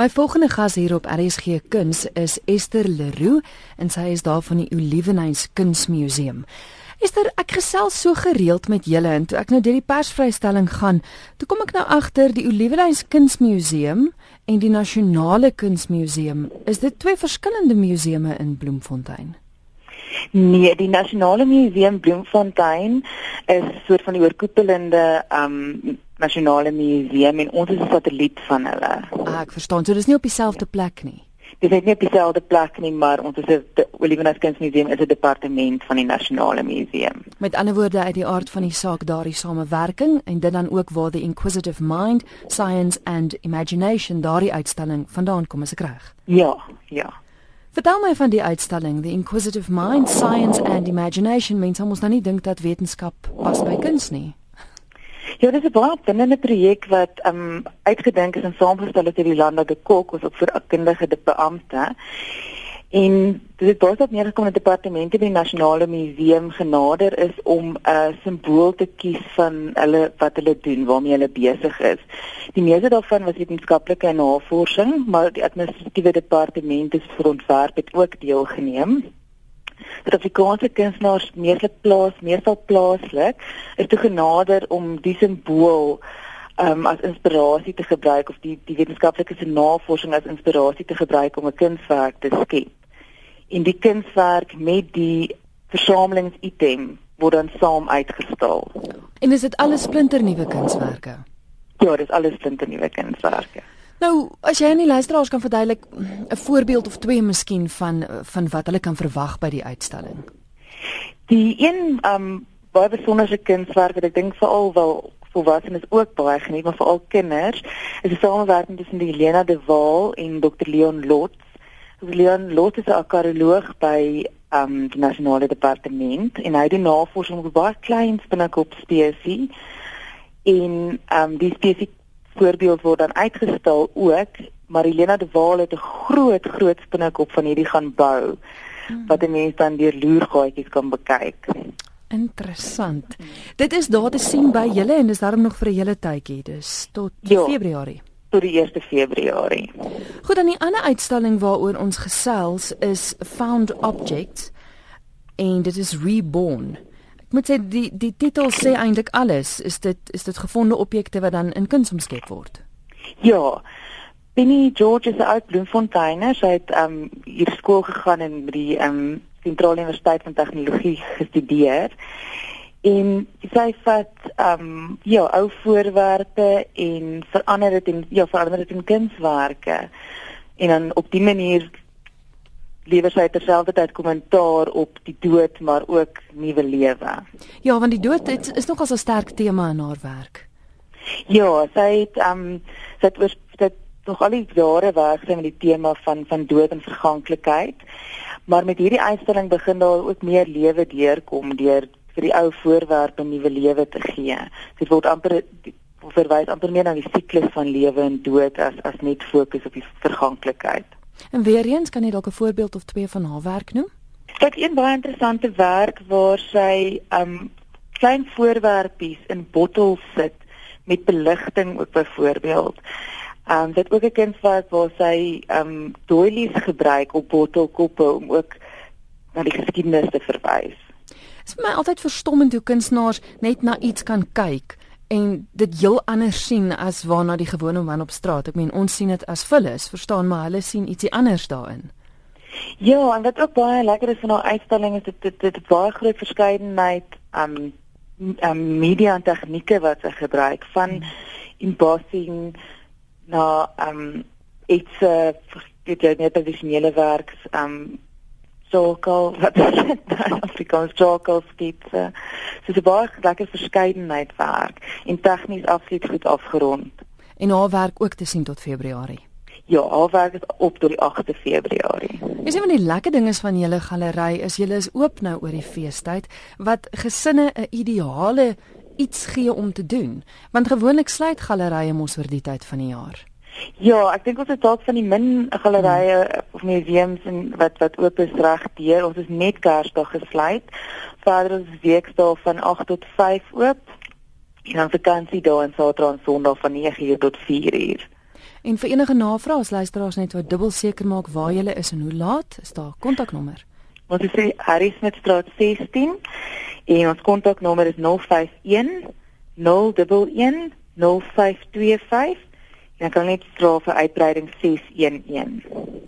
My volgende gas hier op RSG Kuns is Esther Leroux en sy is daar van die Olivenhuis Kunsmuseum. Esther, ek gesels so gereeld met julle en toe ek nou deur die persvrystelling gaan, toe kom ek nou agter die Olivenhuis Kunsmuseum en die Nasionale Kunsmuseum, is dit twee verskillende museume in Bloemfontein? Nee, die Nasionale Museum Bloemfontein is soort van die oorkoepelende um nasionale museum en ons is 'n satelliet van hulle. Ah, ek verstaan. So dis nie op dieselfde plek nie. Dis nie op dieselfde plek nie, maar ons is 'n Olivenus Kunsmuseum is 'n departement van die nasionale museum. Met ander woorde uit die aard van die saak daardie samewerking en dit dan ook waar the inquisitive mind, science and imagination daardie uitstalling vandaan kom as ek reg. Ja, ja. Vertel my van die uitstalling, the inquisitive mind, science and imagination. Mens moet nou nie dink dat wetenskap pas by kuns nie. Ja, dit is 'n baie binnende projek wat um, uitgedink is en saamgestel is deur die lande de Kok, ons op vir kundige beampte. En dit het baie op neergekom dat departemente by die nasionale museum genader is om 'n uh, simbool te kies van hulle wat hulle doen, waarmee hulle besig is. Die meeste daarvan was wetenskaplike navorsing, maar die administratiewe departement is vir ontwerp het ook deelgeneem. Suid-Afrikaanse kunstenaars meestal plaas meestal plaaslik is toe genader om die simbool um, as inspirasie te gebruik of die die wetenskaplike se navorsing as inspirasie te gebruik om 'n kunswerk te skep. En die kunswerk met die versamelingsitem word dan saam uitgestal. En is dit alles splinternuwe kunswerke? Ja, dit is alles splinternuwe kunswerke. Nou, as jy aan die luisteraars kan verduidelik 'n voorbeeld of twee miskien van van wat hulle kan verwag by die uitstalling. Die een um baie besondere kunswerk wat ek dink veral wel volwassenes ook baie geniet, maar veral kinders, is 'n samewerking tussen die Helena de Waal en Dr Leon Lots. Leon Lots is 'n akaroloog by um die nasionale departement en hy doen navorsing op baie klein spinnekop spesies en um die spesies voorbeeld word dan uitgestal ook Marilena de Waal het 'n groot groot spinnekop van hierdie gaan bou hmm. wat 'n mens dan deur loergaatjies kan bekyk. Interessant. Dit is daar te sien by julle en dis daarom nog vir 'n hele tydjie, dis tot ja, Februarie. Tot die 1 Februarie. Goed, dan die ander uitstalling waaroor ons gesels is Found Objects en dit is Reborn moet sê die die titel sê eintlik alles. Is dit is dit gevonde objekte wat dan in kuns omskep word? Ja. Binnie George is uit Bloemfontein. Sy het um hier skool gegaan en by die um Sentrale Universiteit van Tegnologie gestudeer. En sy vat um ja, ou voorwerpe en verander dit in ja, verander dit in kunswerke. En dan op die manier lewer sy terselfdertyd kommentaar op die dood maar ook nuwe lewe. Ja, want die dood het, is nog as 'n sterk tema in haar werk. Ja, sy het ehm um, sy het oor dit nog al die jare werk sy met die tema van van dood en verganklikheid. Maar met hierdie uitstalling begin daar ook meer lewe deurkom deur vir die ou voorwerpe nuwe lewe te gee. Dit word amper verwys amper meer na die siklus van lewe en dood as as net fokus op die verganklikheid. En weer eens kan jy dalk 'n voorbeeld of twee van haar werk noem? Kyk, een baie interessante werk waar sy um klein voorwerpies in bottels sit met beligting ook byvoorbeeld. Um dit ook 'n kunswerk waar sy um doilies gebruik op bottelkoppe om ook na die geskiedenis te verwys. Dit is vir my altyd verstommend hoe kunstenaars net na iets kan kyk en dit heel anders sien as waarna die gewone man op straat. Ek meen ons sien dit as vullis, verstaan, maar hulle sien ietsie anders daarin. Ja, en wat ook baie lekker is van haar uitstalling is dit dit dit baie groot verskeidenheid um um media en tegnieke wat sy gebruik van hmm. embossing na um iets uh, dit jy net tradisionele werk um sokal wat Afrikaans sokal skitse. So dit baie lekker verskeidenheid werk en tegnies absoluut goed afgerond. En haar werk ook te sien tot Februarie. Ja, haar werk is op tot die 8de Februarie. Is een van die lekker dinge van julle galery is julle is oop nou oor die feestyd wat gesinne 'n ideale iets gee om te doen. Want gewoonlik sluit gallerye mos oor die tyd van die jaar. Ja, ek dink ons het dalk van die min gallerye of museums en wat wat oop is reg deur. Ons is net Kersdag gesluit. Verder is weekdae van 8 tot 5 oop. En dan vakansiedae en Saterdag en Sondag van 9:00 tot 4:00. En vir enige navrae, as luisteraars net wat dubbel seker maak waar jy is en hoe laat, is daar kontaknommer. Ons is Harry Smithstraat 16 en ons kontaknommer is 051 011 0525 en dan kan net vra vir uitbreiding 611.